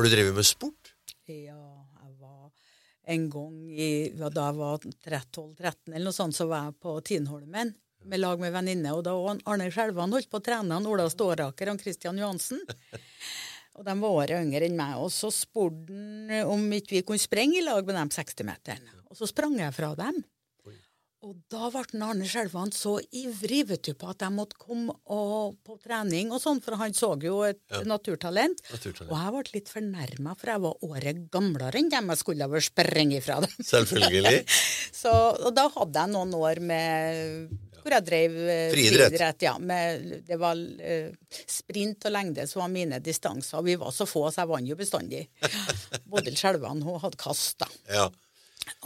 Har du drevet med sport? Ja, jeg var en gang i, da jeg var 12-13 eller noe sånt, så var jeg på Tinholmen med lag med venninne. Og da var Arne Skjelvan holdt på å trene han Ola Ståraker og Christian Johansen. Og de var året yngre enn meg. Og så spurte han om ikke vi kunne springe i lag med dem 60-meteren. Og så sprang jeg fra dem. Og da ble Arne Skjelvan så ivrig vet du, på at jeg måtte komme og, på trening og sånn, for han så jo et Ja. naturtalent. Naturtalent. Og jeg ble litt fornærma, for jeg var året gamlere enn dem jeg skulle ha vært sprenge ifra dem. Selvfølgelig. Så, og da hadde jeg noen år med hvor jeg drev eh, Friidrett. Ja, med, det var eh, sprint og lengde som var mine distanser. Vi var så få, så jeg vant jo bestandig. Bodil Skjelvan hun hadde kast, da. Ja.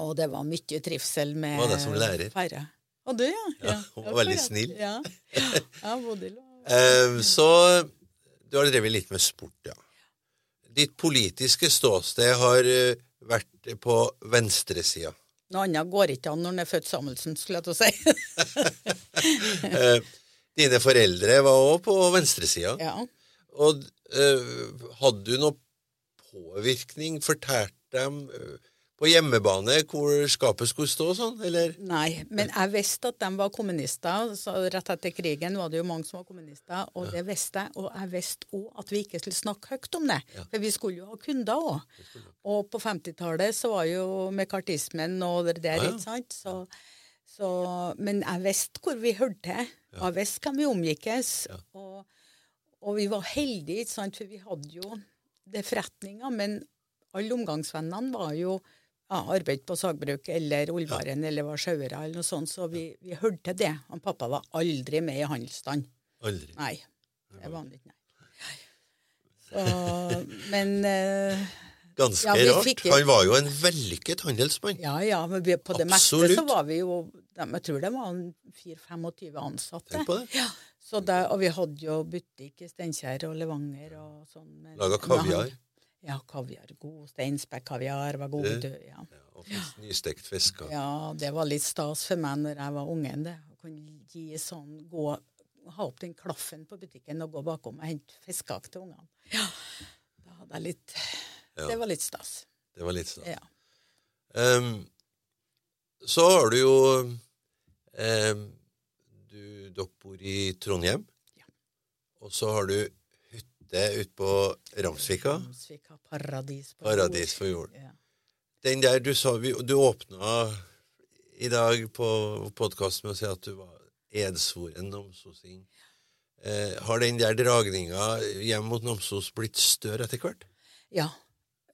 Og det var mye trivsel med Var det som lærer? færre. Og du, ja. Ja, hun var veldig snill. Ja, ja Bodil. var- Eh, så du har drevet litt med sport, ja. Ditt politiske ståsted har eh, vært på venstresida. Noe annet går ikke an når en er født Samuelsen, skulle jeg til å si. Eh, dine foreldre var òg på venstresida. ja. Og eh, hadde du noe påvirkning? Fortalte dem på hjemmebane hvor skapet skulle stå sånn, eller? Nei, men jeg visste at de var kommunister. så Rett etter krigen var det jo mange som var kommunister, og det visste jeg. Og jeg visste òg at vi ikke skulle snakke høyt om det, for vi skulle jo ha kunder òg. Og på 50-tallet så var jo mekartismen og det der, Ja, ja. ikke sant. Så, så, men jeg visste hvor vi hørte til, og jeg visste hvem vi omgikkes. Og, og vi var heldige, ikke sant, for vi hadde jo det forretninga, men alle omgangsvennene var jo ja, arbeid på sagbruk eller Olvaren eller var sjauere eller noe sånt, så vi, vi hørte det. Han pappa var aldri med i handelsstand. Aldri. Nei. Det var han ikke, nei. Så, men eh, Ganske Ja, rart. fikk- Han var jo en vellykket handelsmann. ja, ja, men vi, på det meste så var vi jo Jeg tror det var 4-25 ansatte. Tenk på det. Ja, så det, og vi hadde jo butikk i Steinkjer og Levanger og sånn. Laga kaviar. Ja, kaviar. God steinspekk-kaviar var god. Det- ja. Ja, og fisk- nystekt fisk. ja, det var litt stas for meg når jeg var ungen. det. Å kunne gi sånn, gå, ha opp den klaffen på butikken og gå bakom og hente fiskekake til ungene. Ja, da hadde jeg litt Ja. Det var litt stas. Det var litt stas. Ja. Um, så har du jo um, du, Dere bor i Trondheim. Ja. Og så har du hytte ute på Ramsvika. Ramsvika paradis på Paradis for jord. Ja. Den der du sa vi, Du åpna i dag på podkasten med å si at du var edsvoren namsosing. Eh, har den der dragninga hjem mot Namsos blitt større etter hvert? ja.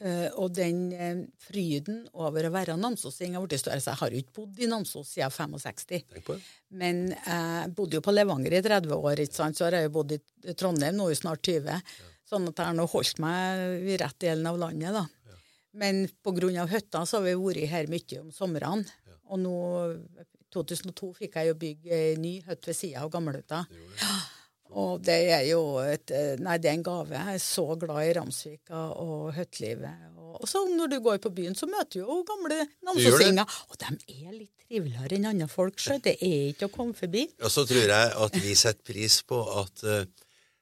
Eh, og den eh, fryden over å være namsosing har blitt større. Så jeg har jo ikke bodd i Namsos siden 65. Tenk på det. Men jeg bodde jo på Levanger i 30 år, ikke sant? så har jeg jo bodd i Trondheim nå i snart 20. Sånn at jeg har nå holdt meg i rett delen av landet, da. Men av hytta så har vi vært her mye om somrene. Og nå, i 2002, fikk jeg jo bygge ei ny hytte ved sida av gamlehytta. Og det er jo et eh, Nei, det er en gave. Jeg er så glad i Ramsvika og høttlivet. Og, så når du går på byen, så møter du jo gamle namsosinger. Og de er litt triveligere enn andre folk, så det er ikke å komme forbi. Og så tror jeg at vi setter pris på at, eh,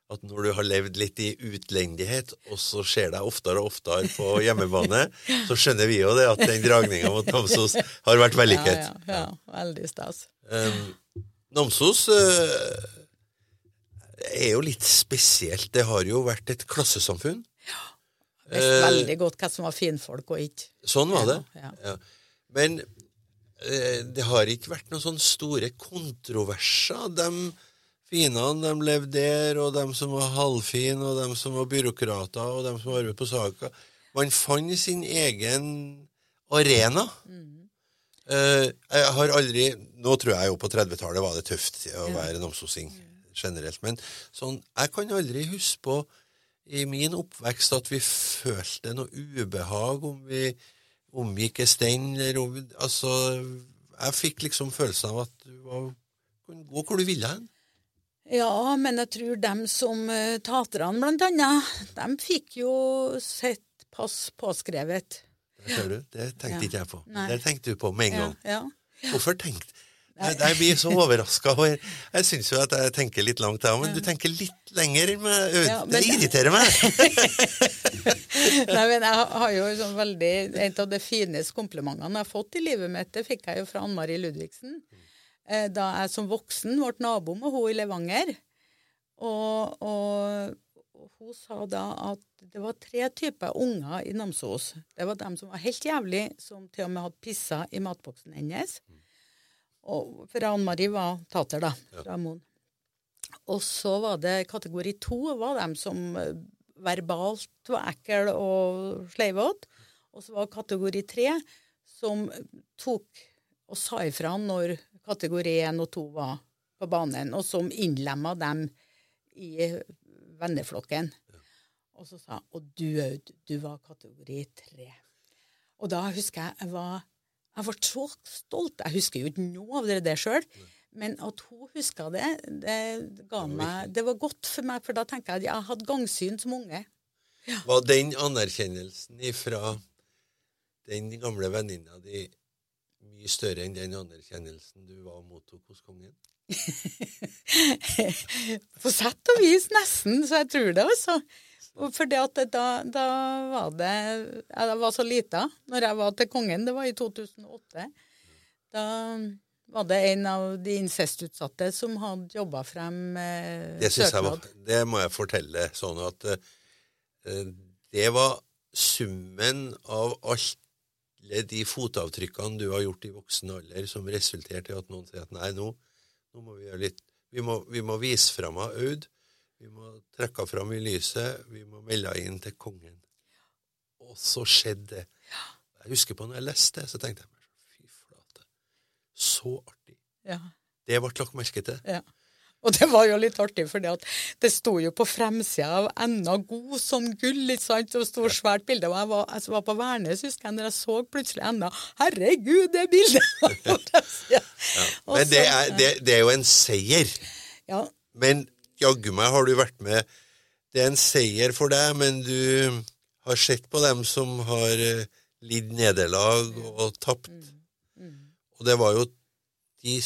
at når du har levd litt i utlendighet, og så ser deg oftere og oftere på hjemmebane, så skjønner vi jo det at den dragninga mot Namsos har vært vellykket. Ja, ja, ja, veldig stas. Um, Namsos eh, er jo litt spesielt. Det har jo vært et klassesamfunn. Jeg visste veldig godt hva som var finfolk og ikke. Sånn var det. Ja, Ja. Men eh, det har ikke vært noen sånne store kontroverser. De finene de levde der, og de som var halvfine, og de som var byråkrater, og de som arbeidet på Saka. Man fant sin egen arena. Mm. jeg har aldri Nå tror jeg jo på 30-tallet var det tøft å være namsosing generelt, men sånn, jeg kan aldri huske på i min oppvekst at vi følte noe ubehag om vi omgikk en stein, eller Altså, jeg fikk liksom følelsen av at du var, kunne gå hvor du ville hen. Ja, men jeg tror dem som uh, taterne, blant annet, dem fikk jo sitt pass påskrevet. Det ser du. Det tenkte Ja. ikke jeg på. Nei. Det tenkte du på med en Ja, gang. ja. Hvorfor tenkte Jeg, blir så overraska over Jeg syns jo at jeg tenker litt langt, jeg men du tenker litt lenger Med, Ja, men- det irriterer meg. Nei, men jeg har jo sånn veldig En av de fineste komplimentene jeg har fått i livet mitt, det fikk jeg jo fra Ann Mari Ludvigsen. Eh, Da jeg som voksen ble nabo med hun i Levanger. Og, og, hun sa da at det var tre typer unger i Namsos. Det var dem som var helt jævlig, som til og med hadde pissa i matboksen hennes. Og, for Ann Marie var tater, da, fra Moen. Og så var det kategori to, var dem som eh, verbalt var ekkel og sleivete. Og så var kategori tre som tok og sa ifra når kategori én og to var på banen, og som innlemma dem i venneflokken. Og så sa hun Og du, Aud, du var kategori tre. Og da husker jeg jeg var jeg ble så stolt. Jeg husker jo ikke noe av det der sjøl. Men at hun huska det, det ga meg Det var godt for meg, for da tenker jeg at jeg hadde gangsyn som unge. Var den anerkjennelsen ifra den gamle venninna di mye større enn den anerkjennelsen du var og mottok hos kongen? På sett og vis nesten, så jeg tror det, altså. For da, da var det Jeg var så lita når jeg var til kongen, det var i 2008. Da var det en av de incestutsatte som hadde jobba frem eh, Det søknad. var, det må jeg fortelle sånn at eh, det var summen av alle de fotavtrykkene du har gjort i voksen alder, som resulterte i at noen sier at nei, nå, nå må vi gjøre litt Vi må, vi må vise fram Aud. Vi må trekke fram i lyset. Vi må melde inn til kongen. Og så skjedde det. Jeg husker på når jeg leste det, så tenkte jeg meg fy flate. Så artig. Ja. Det ble lagt merke til. Ja. Og det var jo litt artig, for det sto jo på fremsida av 'Enda god som gull', ikke sant? Og stort, svært bilde. Og jeg var, jeg var på Værnes, husker jeg, når jeg så plutselig 'Enda'. Herregud, det bildet! ja. Men det er, det, det er jo en seier. Ja, Men jaggu meg har du vært med Det er en seier for deg, men du har sett på dem som har eh, lidd nederlag og tapt. Og det var jo de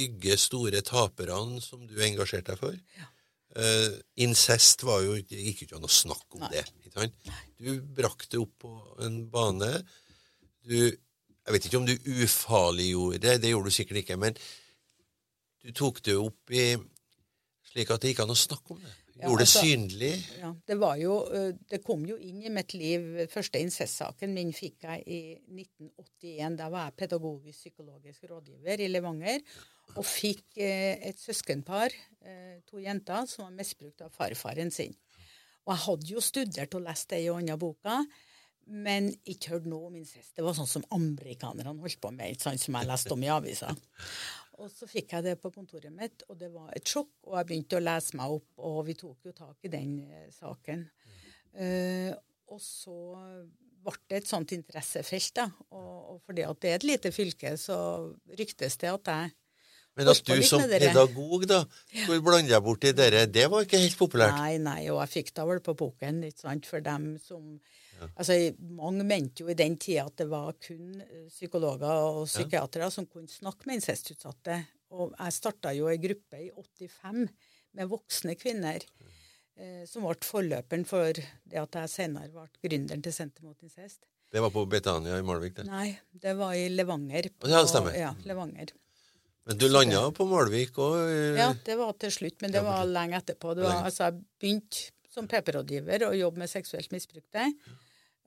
stygge, store taperne som du engasjerte deg for. Eh, incest var jo Det gikk ikke an å snakke om det. Ikke sant? Du brakte det opp på en bane. Du Jeg vet ikke om du ufarliggjorde det, det gjorde du sikkert ikke, men du tok det opp i slik at det gikk an å snakke om det. Gjorde altså- det synlig. ja. Det var jo Det kom jo inn i mitt liv Første incestsaken min fikk jeg i 1981. Da var jeg pedagogisk psykologisk rådgiver i Levanger. Og fikk eh, et søskenpar, eh, to jenter, som var misbrukt av farfaren sin. Og jeg hadde jo studert og lest ei og anna boka, men ikke hørt noe om incest. Det var sånn som amerikanerne holdt på med, ikke sant, som jeg leste om i avisa. Og så fikk jeg det på kontoret mitt, og det var et sjokk. Og jeg begynte å lese meg opp, og vi tok jo tak i den eh, saken. Uh, og så ble det et sånt interessefelt, da. Og, og fordi at det er et lite fylke, så ryktes det at jeg Men at du som pedagog da, skulle blande deg borti dere, det var ikke helt populært. Nei, nei, og jeg fikk da vel på boken, ikke sant, for dem som Altså, Mange mente jo i den tida at det var kun eh, psykologer og psykiatere som kunne snakke med incestutsatte. Og jeg starta jo ei gruppe i 85 med voksne kvinner, eh, som ble forløperen for det at jeg senere ble gründeren til Senter mot incest. Det var på Betania i Malvik. det. Nei, det var i Levanger. Ja, det stemmer. Ja, Levanger. Men du landa på Malvik òg? Ja, det var til slutt, men det var lenge etterpå. Var, altså, jeg begynte som PP-rådgiver å jobbe med seksuelt misbrukte.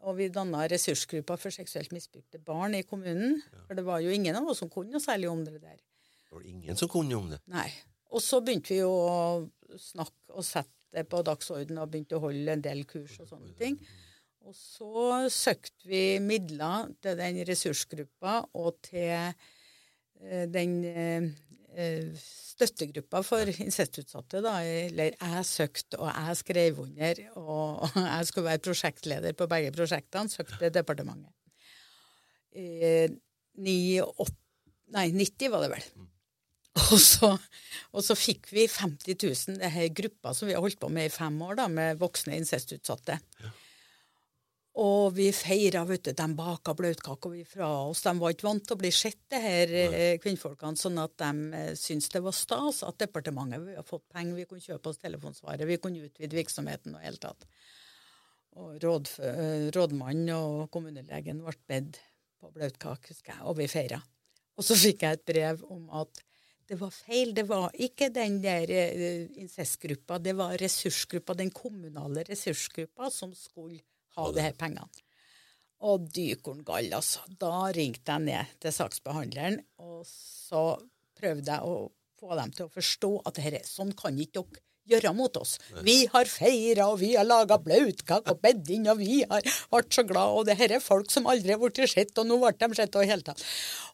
Og vi danna ressursgruppa for seksuelt misbrukte barn i kommunen. For det var jo ingen av oss som kunne noe særlig om det der. Det var ingen som kunne om det. Nei. Og så begynte vi jo å snakke og sette det på dagsordenen og begynte å holde en del kurs og sånne ting. Og så søkte vi midler til den ressursgruppa og til eh, den eh, støttegruppa for incestutsatte. Da. Eller jeg søkte, og jeg skrev under. Og jeg skulle være prosjektleder på begge prosjektene. Søkte departementet. Ni, åt, nei, 90 var det vel. Og så, og så fikk vi 50 000, det her gruppa som vi har holdt på med i fem år, da, med voksne incestutsatte. Og vi feira, vet du. De baka bløtkake fra oss. De var ikke vant til å bli sett, det her Nei. kvinnfolkene, sånn at de eh, syntes det var stas at departementet vi har fått penger, vi kunne kjøpe oss telefonsvaret, vi kunne utvide virksomheten og hele tatt. Og råd, eh, rådmannen og kommunelegen ble bedt på bløtkake, husker jeg, og vi feira. Og så fikk jeg et brev om at det var feil. Det var ikke den der incestgruppa, det var ressursgruppa, den kommunale ressursgruppa som skulle ha de her pengene. Og dykorn gall, altså. Da ringte jeg ned til saksbehandleren, og så prøvde jeg å få dem til å forstå at dette, sånn kan ikke dere gjøre mot oss. Vi har feira, og vi har laga blautkake og bedt inn, og vi har vært så glad, og det her er folk som aldri har blitt sett, og nå ble de sett og i hele tatt.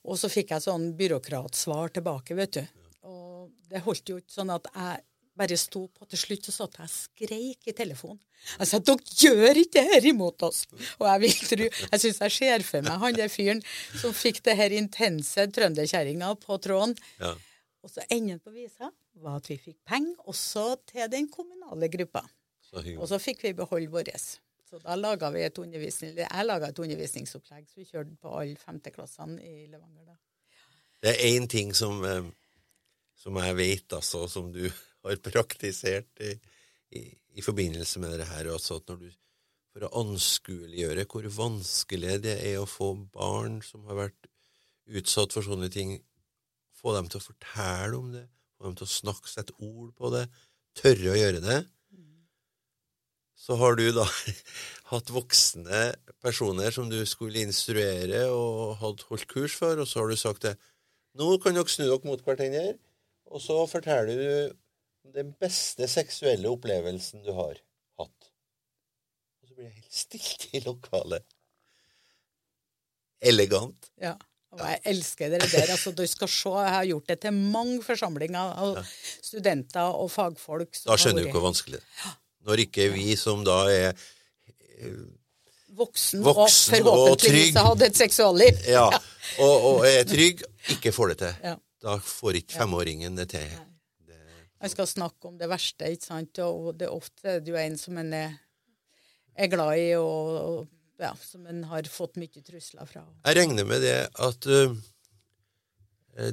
Og så fikk jeg sånn byråkratsvar tilbake, vet du. Og det holdt jo ikke sånn at jeg bare sto på til slutt, så satt jeg og skreik i telefonen. Jeg sa dere gjør ikke det her imot oss! Og jeg vil tro, jeg syns jeg ser for meg han der fyren som fikk det her intense trønderkjerringa på tråden. Ja. Og så enden på visa var at vi fikk penger også til den kommunale gruppa. Så. Og så fikk vi beholde vår. Så da laga vi et undervisning, jeg laga et undervisningsopplegg så vi kjørte på alle femteklassene i Levanger. da. Det er én ting som, eh, som jeg vet, altså, som du har praktisert i, i, i forbindelse med det her, også, at når du for å anskueliggjøre hvor vanskelig det er å få barn som har vært utsatt for sånne ting, få dem til å fortelle om det, få dem til å snakke, sette ord på det, tørre å gjøre det, så har du da hatt voksne personer som du skulle instruere og hadde holdt kurs for, og så har du sagt det. Nå kan dere snu dere mot hverandre, og så forteller du den beste seksuelle opplevelsen du har hatt. Og så blir det helt stilt i lokalet. Elegant. Ja. Og jeg elsker dere der. altså Du skal se, jeg har gjort det til mange forsamlinger av studenter og fagfolk. Da skjønner du hvor vanskelig det er. Når ikke vi som da er Voksen, voksen og forhåpentligvis trygg. har hatt et seksualliv. Ja, og, og er trygg, ikke får det til. Ja. Da får ikke femåringen det til. Jeg skal snakke om det verste, ikke sant. Og det er ofte er det jo en som en er, er glad i, og, og ja, som en har fått mye trusler fra. Jeg regner med det at uh,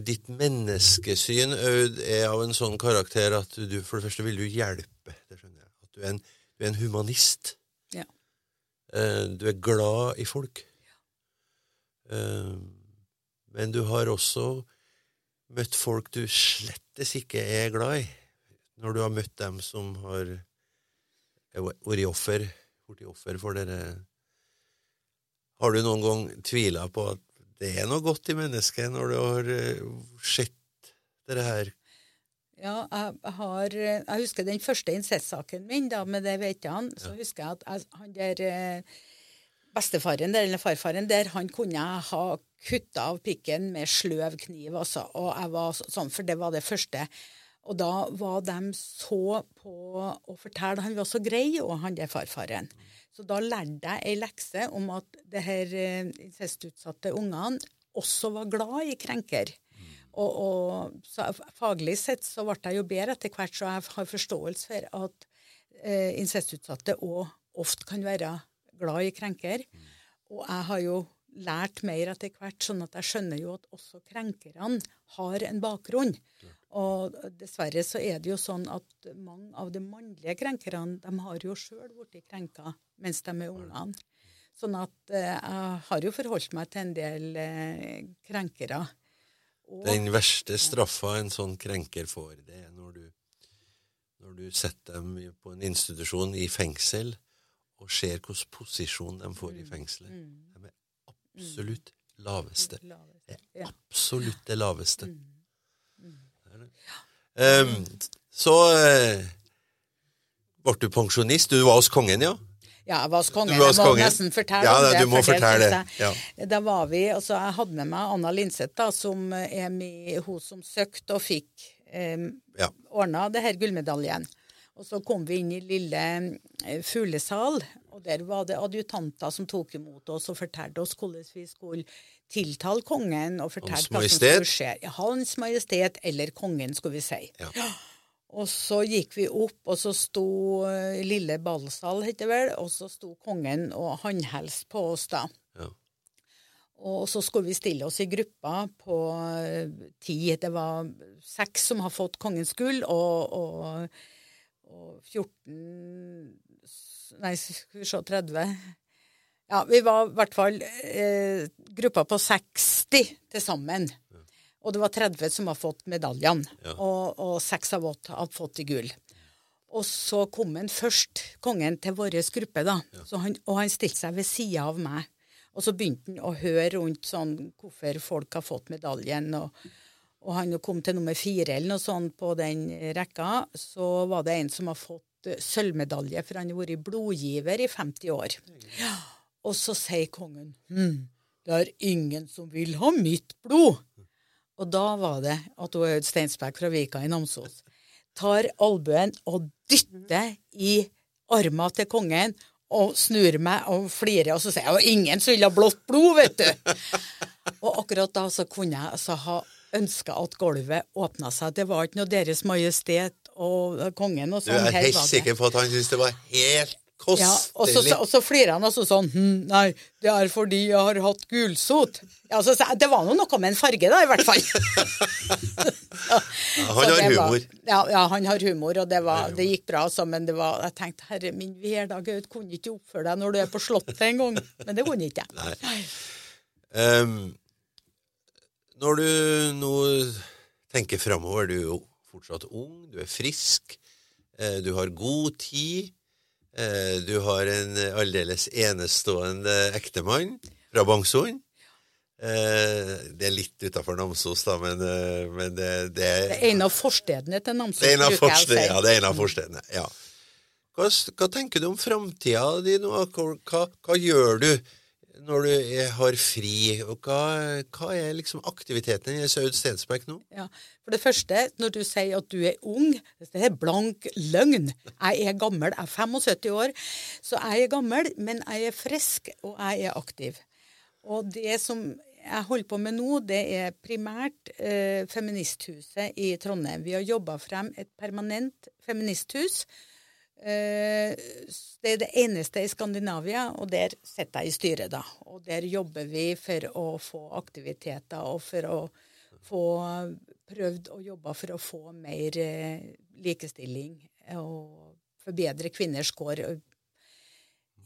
ditt menneskesyn, Aud, er av en sånn karakter at du for det første vil du hjelpe. Det skjønner jeg. At du er en, du er en humanist. Ja. Uh, du er glad i folk. Eh, men du har også møtt folk du slettes ikke er glad i. Når du har møtt dem som har vært offer, offer for dere Har du noen gang tvila på at det er noe godt i mennesket, når du har eh, sett dette her? Ja, jeg, har Jeg husker den første incestsaken min, da, med det vet han. Så husker jeg at jeg, han der eh, bestefaren der, eller farfaren der, han kunne ha kutta av pikken med sløv kniv, altså. Og jeg var sånn, for det var det første. Og da var de så på å fortelle Han var så grei, og han der farfaren. Så da lærte jeg ei lekse om at det her eh, incestutsatte ungene også var glad i krenker. Og, og faglig sett så ble jeg jo bedre etter hvert, så jeg har forståelse for at eh, incestutsatte òg ofte kan være glad i krenker. Og jeg har jo lært mer etter hvert, sånn at jeg skjønner jo at også krenkerne har en bakgrunn. Og dessverre så er det jo sånn at mange av de mannlige krenkerne de har jo sjøl blitt krenka mens de er ungene. Sånn at eh, jeg har jo forholdt meg til en del eh, krenkere. Og, Den verste straffa en sånn krenker får, det er når du, når du setter dem på en institusjon i fengsel og ser hvilken posisjon de får i fengselet. De er absolutt laveste. Det er absolutt det laveste. Ehm, så uh, ble du pensjonist. Du var hos kongen, ja? Ja, jeg var hos kongen. Var hos jeg må kongen. nesten fortelle Ja, det. du må fortelle det. Ja. Da var vi, altså Jeg hadde med meg Anna Linseth, da, som er med, hun som søkte og fikk um, Ja. ordna det her gullmedaljen. Og så kom vi inn i lille eh, fuglesal, og der var det adjutanter som tok imot oss og fortalte oss hvordan vi skulle tiltale kongen. og fortalte hva som skulle skje. Ja, Hans Majestet, eller kongen, skulle vi si. Ja. Og så gikk vi opp, og så sto eh, Lille ballsal, heter det vel, og så sto kongen og håndhelste på oss da. Ja. Og så skulle vi stille oss i gruppa på eh, ti. Det var seks som har fått kongens gull, og, og, og 14 Nei, skal vi se 30 Ja, vi var i hvert fall eh, gruppa på 60 til sammen. Og det var 30 som har fått medaljene, Ja. og, og 6 av oss har fått i gull. Og så kom han først, kongen, til vår gruppe, da. Så han, og han stilte seg ved sida av meg. Og så begynte han å høre rundt sånn hvorfor folk har fått medaljen. Og, og han kom til nummer fire eller noe sånt på den rekka. Så var det en som har fått eh, sølvmedalje, for han har vært blodgiver i 50 år. Ja. Og så sier kongen hm, det er ingen som vil ha mitt blod. Og da var det at Aud Steinsberg fra Vika i Namsos tar albuen og dytter i armen til kongen og snur meg og flirer, og så sier jeg at ingen som vil ha blått blod, vet du. og akkurat da så kunne jeg altså ha ønska at gulvet åpna seg. Det var ikke noe Deres Majestet og kongen og Du sånn. er her helt sikker på at han syntes det var helt Ja, og så, kostelig? og så flirer han også sånn hm, Nei, det er fordi jeg har hatt gulsot. Ja, så, det var nå noe med en farge, da, i hvert fall. Ja, han har humor. var- ja, ja, han har humor, og det, var, det gikk bra. altså. men det var, jeg tenkte herre min hverdag, jeg kunne ikke oppføre deg når du er på Slottet en gang. Men det kunne ikke jeg. Nei. Ehm, når du nå tenker framover, du er jo fortsatt ung, du er frisk, eh, du har god tid, eh, du har en aldeles enestående ektemann fra Bangsund. Eh, det er litt utafor Namsos, da, men, eh, men det, det er Det er en av forstedene til Namsos, det er en av bruker jeg å si. Ja, det er en av forstedene. Ja. Hva, hva tenker du om framtida di nå? Hva, hva gjør du når du har fri? Hva, hva er liksom aktiviteten i Saud Stensberg nå? Ja. For det første, når du sier at du er ung, det er blank løgn. Jeg er gammel, jeg er 75 år, så jeg er gammel, men jeg er frisk, og jeg er aktiv. Og det som jeg holder på med nå, det er primært eh, Feministhuset i Trondheim. Vi har jobba frem et permanent feministhus. Eh, det er det eneste i Skandinavia, og der sitter jeg i styret, da. Og der jobber vi for å få aktiviteter og for å få prøvd å jobbe for å få mer eh, likestilling og forbedre kvinners kår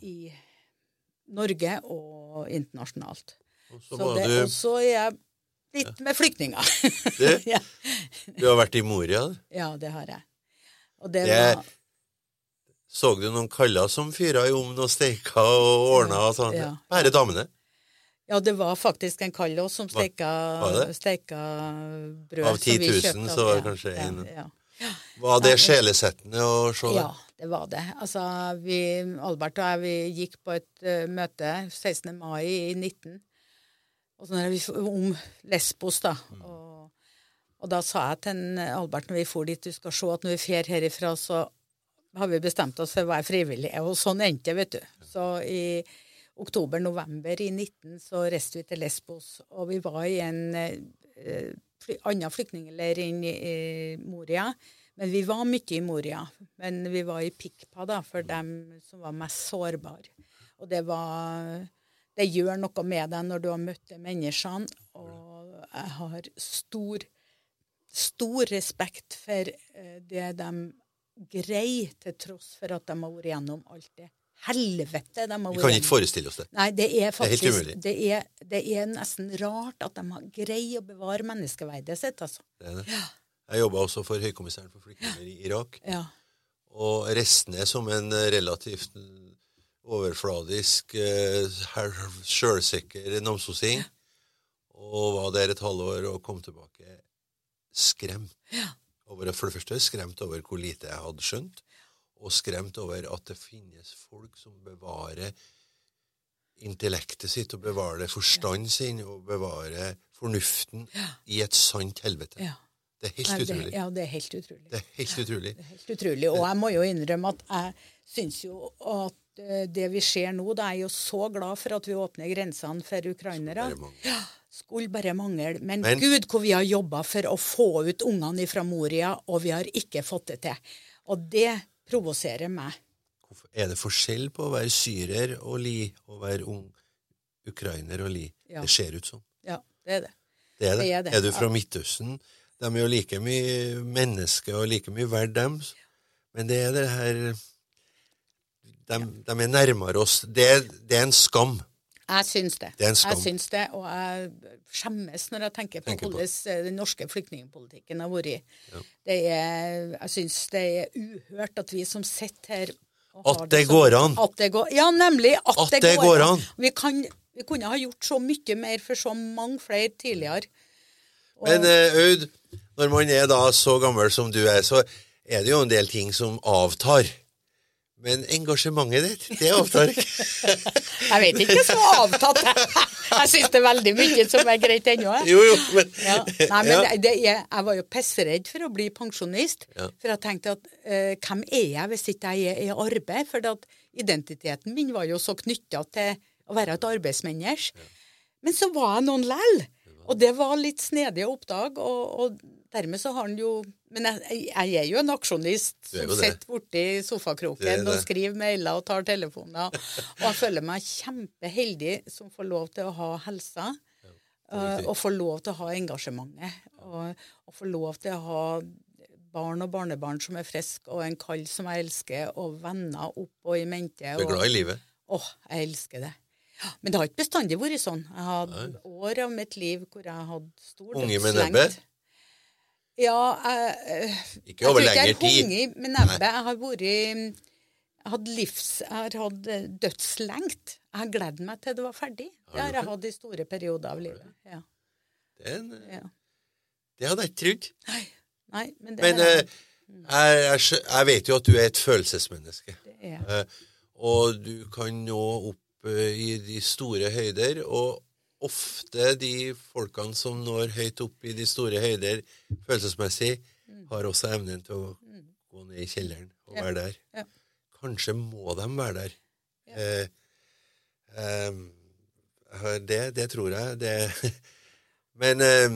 i Norge og internasjonalt. Og så Så det, du, og så er jeg litt med flyktninger. Ja. du har vært i Moria. ja, det har jeg. Og det, Det- var Så du noen kaller som fyra i ovnen og steika og ordna og sånn? Ja. Bare damene? Ja, det var faktisk en kall som steika, steika brød. Av som vi 10 000 kjøpte så var det kanskje kanskje ja, Ja. Var det sjelesettende å se? Ja, det var det. Altså, vi, Albert og jeg vi gikk på et uh, møte 16. mai i 19 og så når vi, om Lesbos. da. Mm. Og, og da sa jeg til en Albert når vi for dit, du skal se at når vi fer herifra, så har vi bestemt oss for å være frivillige. Og sånn endte det, vet du. Så i oktober-november i 19 så reiste vi til Lesbos, og vi var i en eh, annen flyktningleir enn i, i Moria. Men vi var mye i Moria. Men vi var i Pikpa da, for dem som var mest sårbare. Og det var Det gjør noe med deg når du har møtt de menneskene. Og jeg har stor, stor respekt for eh, det de greier, til tross for at de har vært gjennom alt det helvete de har vært Vi kan ikke forestille oss det. Nei, det er helt faktisk umulig. det er, det er nesten rart at de har greid å bevare menneskeverdet sitt, altså. det, er det. Jeg jobba også for Høykommissæren for flyktninger i Irak. Ja. Og restene som en eh, relativt overfladisk, eh, sjølsikker namsosing. Og var der et halvår og kom tilbake skremt. Over, for det første skremt over hvor lite jeg hadde skjønt, og skremt over at det finnes folk som bevarer intellektet sitt, og bevarer forstanden sin, og bevarer fornuften i et sant helvete. ja. Det er helt Nei, det, utrolig. ja, det er helt utrolig. Det er helt utrolig. Det er helt utrolig. Og jeg må jo innrømme at jeg syns jo at det vi ser nå, da er jeg jo så glad for at vi åpner grensene for ukrainere. Mange. Skulle bare mangle. Men, Men- gud, hvor vi har jobba for å få ut ungene fra Moria, og vi har ikke fått det til. Og det provoserer meg. Er det forskjell på å være syrer og li, og være ung ukrainer og li? Ja. Det ser ut som. Ja, det er det. Det er det. Det er det, Er du ja. fra Midtøsten? De er jo like mye mennesker og like mye verdt, dem. Men det er det her De, de er nærmere oss. Det, det er en skam. Jeg syns det. Det er en skam. Jeg syns det, og jeg skjemmes når jeg tenker på Tenker hvordan eh, den norske flyktningpolitikken har vært. Det er, jeg syns det er uhørt at vi som sitter her og At har det som, går an. At det går, ja, nemlig. At, At det går an. Vi, kan, vi kunne ha gjort så mye mer for så mange flere tidligere. Og, Men eh, Aud, når man er da så gammel som du er, så er det jo en del ting som avtar. Men engasjementet ditt, det avtar ikke. jeg vet ikke så avtatt. Jeg syns det er veldig mye som er greit ennå. jo, jo, men, Ja. Nei, men Ja. det, er, jeg var jo pissredd for å bli pensjonist. Ja. For jeg tenkte at uh, hvem er jeg hvis ikke jeg er i arbeid? For at identiteten min var jo så knytta til å være et arbeidsmenneske. Men så var jeg noen lell. Og det var litt snedig å oppdage. Og, og dermed så har han jo Men jeg, jeg er jo en aksjonist som sitter borti sofakroken og skriver mailer og tar telefoner. Og jeg føler meg kjempeheldig som får lov til å ha helsa. Uh, og får lov til å ha engasjementet. Og, og får lov til å ha barn og barnebarn som er friske, og en kall som jeg elsker, og venner opp og i mente. Du er glad i livet. Åh, jeg elsker det. Men det har ikke bestandig vært sånn. Jeg har hatt år av mitt liv hvor jeg har hatt stor Unge med nebbet? Ja, jeg, eh, Ikke over jeg tror ikke jeg har hunget med nebbet. Jeg har vært Jeg hatt livs... Jeg har hatt eh, dødslengt. Jeg har gledd meg til det var ferdig. Det har jeg hatt i store perioder av livet. Ja. Er ja. det hadde jeg ikke trodd. Nei, nei, men Men er eh, jeg, jeg, jeg vet jo at du er et følelsesmenneske. det. Er. Og du kan nå opp i de store høyder, og ofte de folkene som når høyt opp i de store høyder følelsesmessig, har også evnen til å gå ned i kjelleren og være der. Ja. Kanskje må de være der. Eh, eh, det, det tror jeg. Det. Men eh,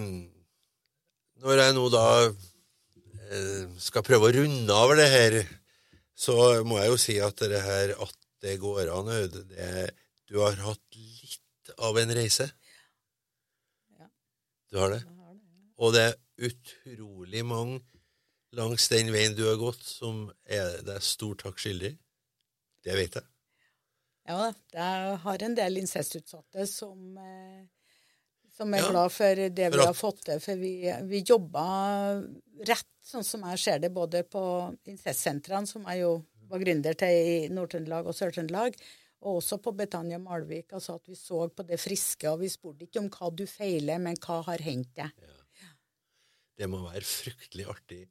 når jeg nå da eh, skal prøve å runde av det her, så må jeg jo si at det her at det går an, Aud, du har hatt av en reise. Ja. Du har det. Og det er utrolig mange langs den veien du har gått, som er deg stor takk skyldig. Det vet jeg. Ja, jeg har en del incestutsatte som, eh, som er Ja, glad for det vi har fått til. For vi, vi jobba rett, sånn som jeg ser det, både på incestsentrene, som jeg jo var gründer til i Nord-Trøndelag og Sør-Trøndelag, og også på Betania Malvik. Altså at vi så på det friske, og vi spurte ikke om hva du feiler, men hva har hendt deg. Det må være fryktelig artig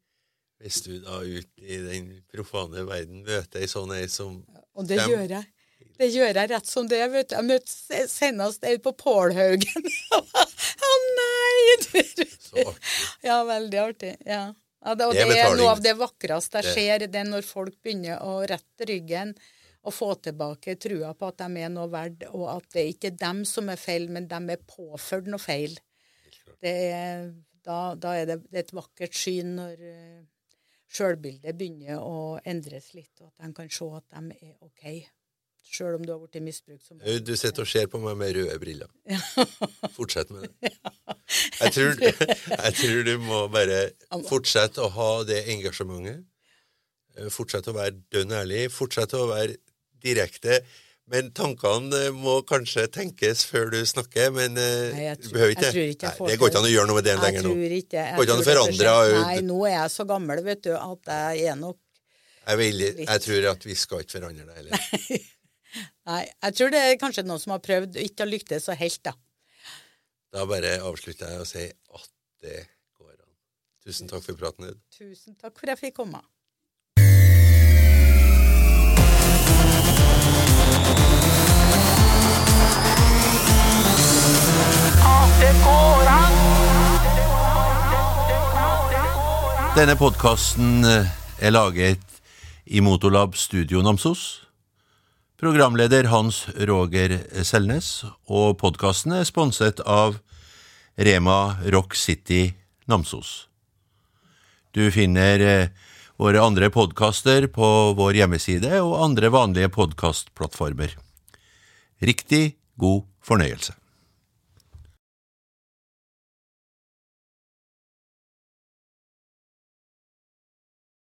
hvis du da ut i den profane verden møter ei sånn ei som Og det gjør jeg. Det gjør jeg rett som det. vet du. Jeg møtte senest ei på Pålhaugen. Å nei! Så artig. Ja, veldig artig. Ja. Ja, det, og Det det er er noe av det vakreste jeg ser, det er når folk begynner å rette ryggen og få tilbake trua på at de er noe verdt, og at det ikke er dem som er feil, men de er påført noe feil. Det er, da, da er det, det er et vakkert syn når uh, sjølbildet begynner å endres litt, og at de kan se at de er OK. Sjøl om du har blitt misbrukt som barn. du sitter og ser på meg med røde briller. Fortsett med det. Jeg tror, jeg tror du må bare fortsette å ha det engasjementet. Eh, Fortsette å være dønn ærlig. Fortsette å være direkte. Men tankene eh, må kanskje tenkes før du snakker, men eh, Nei, jeg du behøver ikke. jeg Nei, det går ikke an å gjøre noe med det Jeg lenger nå. tror ikke. Jeg Går ikke an å forandre, Nei, nå er jeg så gammel, vet du, at jeg er nok Jeg, vil, jeg tror at vi skal ikke forandre det heller. Nei, jeg tror det er kanskje noen som har prøvd ikke har lyktes så helt, da. Da bare avslutter jeg og sier at det går an. Tusen takk for praten, Aud. Tusen takk for at jeg fikk komme. Denne podkasten er laget i Motolab Studio Namsos. Programleder Hans Roger Selnes, og podkasten er sponset av Rema Rock City Namsos. Du finner eh, våre andre podkaster på vår hjemmeside og andre vanlige podkastplattformer. Riktig god fornøyelse.